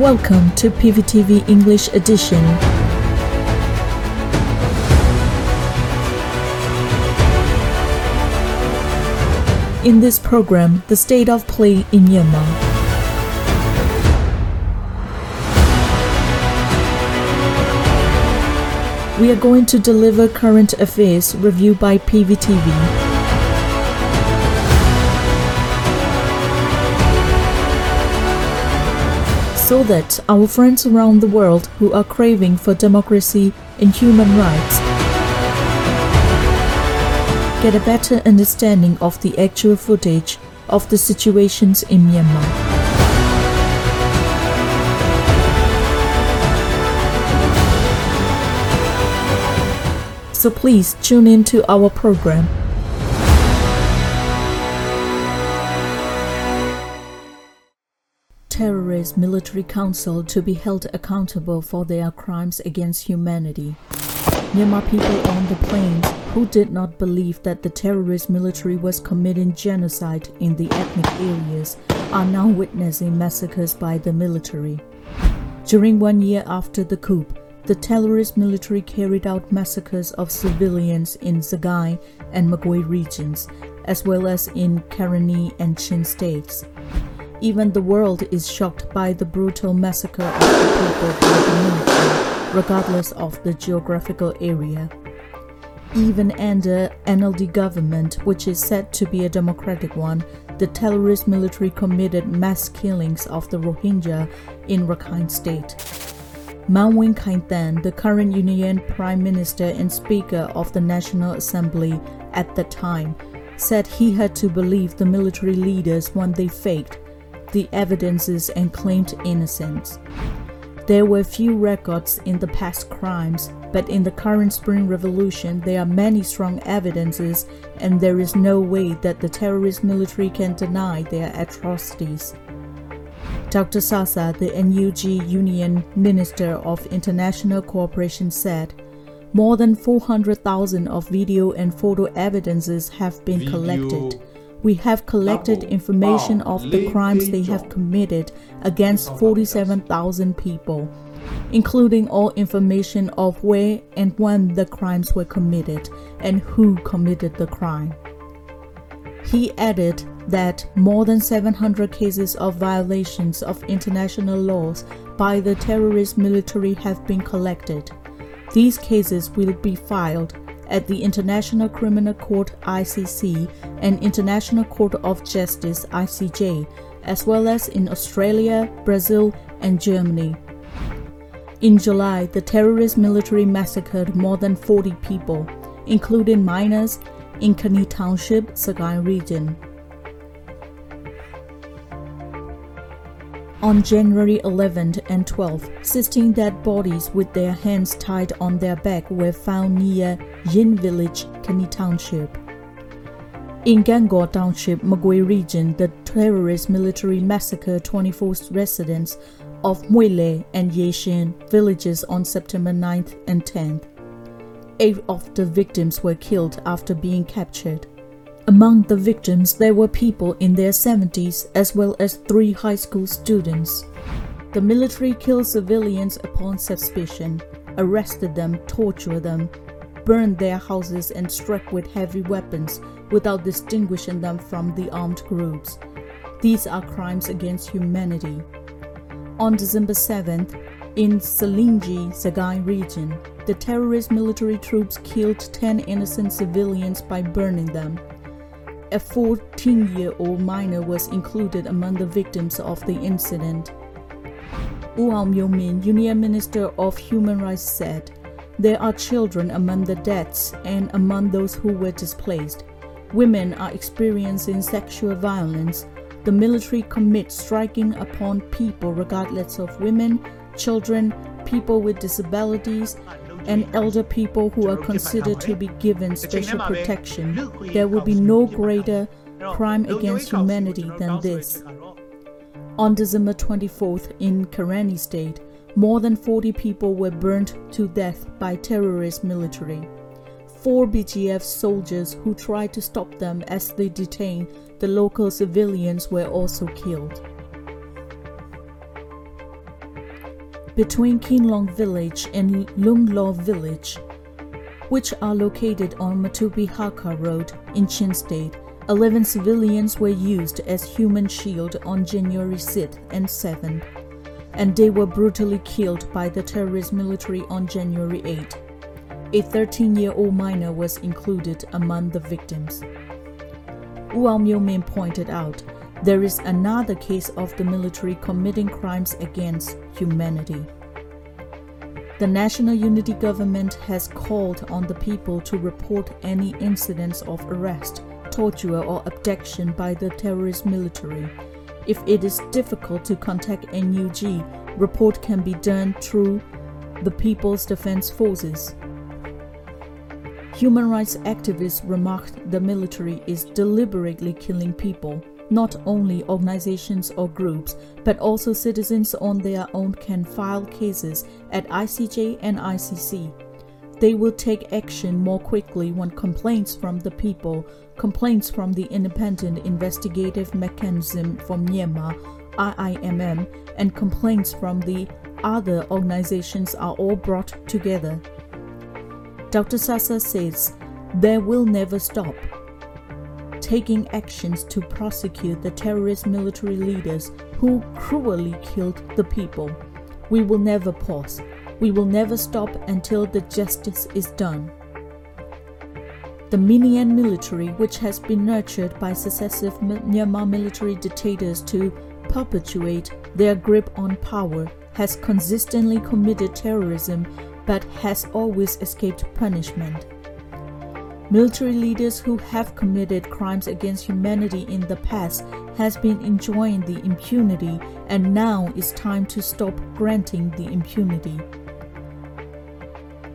Welcome to PVTV English Edition. In this program, the state of play in Myanmar. We are going to deliver current affairs review by PVTV. So that our friends around the world who are craving for democracy and human rights get a better understanding of the actual footage of the situations in Myanmar. So please tune in to our program. Terrorist military council to be held accountable for their crimes against humanity. Myanmar people on the plains who did not believe that the terrorist military was committing genocide in the ethnic areas are now witnessing massacres by the military. During one year after the coup, the terrorist military carried out massacres of civilians in Sagaing and Magway regions, as well as in Karenni and Chin states. Even the world is shocked by the brutal massacre of the people by the military, regardless of the geographical area. Even under NLD government, which is said to be a democratic one, the terrorist military committed mass killings of the Rohingya in Rakhine State. Mahn Win Than, the current Union Prime Minister and Speaker of the National Assembly at that time, said he had to believe the military leaders when they faked the evidences and claimed innocence. There were few records in the past crimes, but in the current Spring Revolution, there are many strong evidences, and there is no way that the terrorist military can deny their atrocities. Dr. Sasa, the NUG Union Minister of International Cooperation, said, more than 400,000 of video and photo evidences have been video. collected we have collected information of the crimes they have committed against 47,000 people, including all information of where and when the crimes were committed and who committed the crime. He added that more than 700 cases of violations of international laws by the terrorist military have been collected. These cases will be filed at the International Criminal Court ICC and International Court of Justice ICJ, as well as in Australia, Brazil, and Germany. In July, the terrorist military massacred more than 40 people, including minors, in Kani Township, Sagaing region. On January 11th and 12th, 16 dead bodies with their hands tied on their back were found near Yin Village, Kani Township. In Gangaw Township, Magway region, the terrorist military massacred 24 residents of Muile and Yeshin villages on September 9th and 10th. Eight of the victims were killed after being captured. Among the victims, there were people in their 70s as well as three high school students. The military killed civilians upon suspicion, arrested them, tortured them, burned their houses, and struck with heavy weapons without distinguishing them from the armed groups. These are crimes against humanity. On December 7th, in Salingyi, Sagaing region, the terrorist military troops killed 10 innocent civilians by burning them. A 14 year old minor was included among the victims of the incident. U Aung Myo Min, Union Minister of Human Rights, said, There are children among the deaths and among those who were displaced. Women are experiencing sexual violence. The military commits striking upon people regardless of women, children, people with disabilities, and elder people who are considered to be given special protection. There will be no greater crime against humanity than this. On December 24th in Karenni State, more than 40 people were burned to death by terrorist military. Four BGF soldiers who tried to stop them as they detained the local civilians were also killed. Between Kinlong Village and Lunglo Village, which are located on Matupi Haka Road in Chin State. 11 civilians were used as human shield on January 6th and 7th, and they were brutally killed by the terrorist military on January 8th. A 13-year-old minor was included among the victims. Wu Min pointed out there is another case of the military committing crimes against humanity. The National Unity Government has called on the people to report any incidents of arrest, torture, or abduction by the terrorist military. If it is difficult to contact NUG, report can be done through the People's Defense Forces. Human rights activists remarked the military is deliberately killing people. Not only organizations or groups, but also citizens on their own can file cases at ICJ and ICC. They will take action more quickly when complaints from the people, complaints from the Independent Investigative Mechanism from Myanmar, IIMM, and complaints from the other organizations are all brought together. Dr. Sasa says there will never stop taking actions to prosecute the terrorist military leaders who cruelly killed the people. We will never pause. We will never stop until the justice is done. The Minian military, which has been nurtured by successive Myanmar military dictators to perpetuate their grip on power, has consistently committed terrorism but has always escaped punishment. Military leaders who have committed crimes against humanity in the past has been enjoying the impunity and now it's time to stop granting the impunity.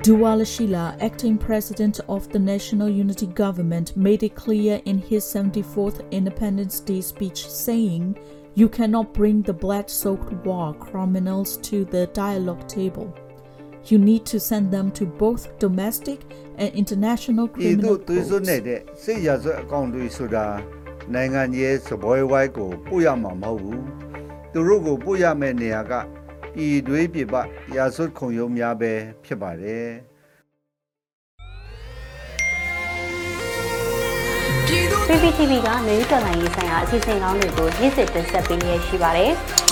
Duwa Lashi La, acting president of the National Unity Government, made it clear in his 74th Independence Day speech saying, You cannot bring the blood soaked war criminals to the dialogue table. You need to send them to both domestic and international ပြည်သူ criminal သွေးစွန်း courts. နေတဲ့စိတ်ရဆွအကောင့်တွေဆိုတာနိုင်ငံရဲ့စပွဲဝိုင်းကိုပို့ရမှာမဟုတ်ဘူးသူတို့ကိုပို့ရမယ့်နေရာကပြည်သွေးပြပရာဆွခုံရုံးများပဲဖြစ်ပါတယ် PPTV ကမျိုးတော်လိုင်းရေးဆိုင်ရာအစီအစဉ်ကောင်းတွေကိုရည်စည်တင်ဆက်ပေးနေရရှိပါတယ်။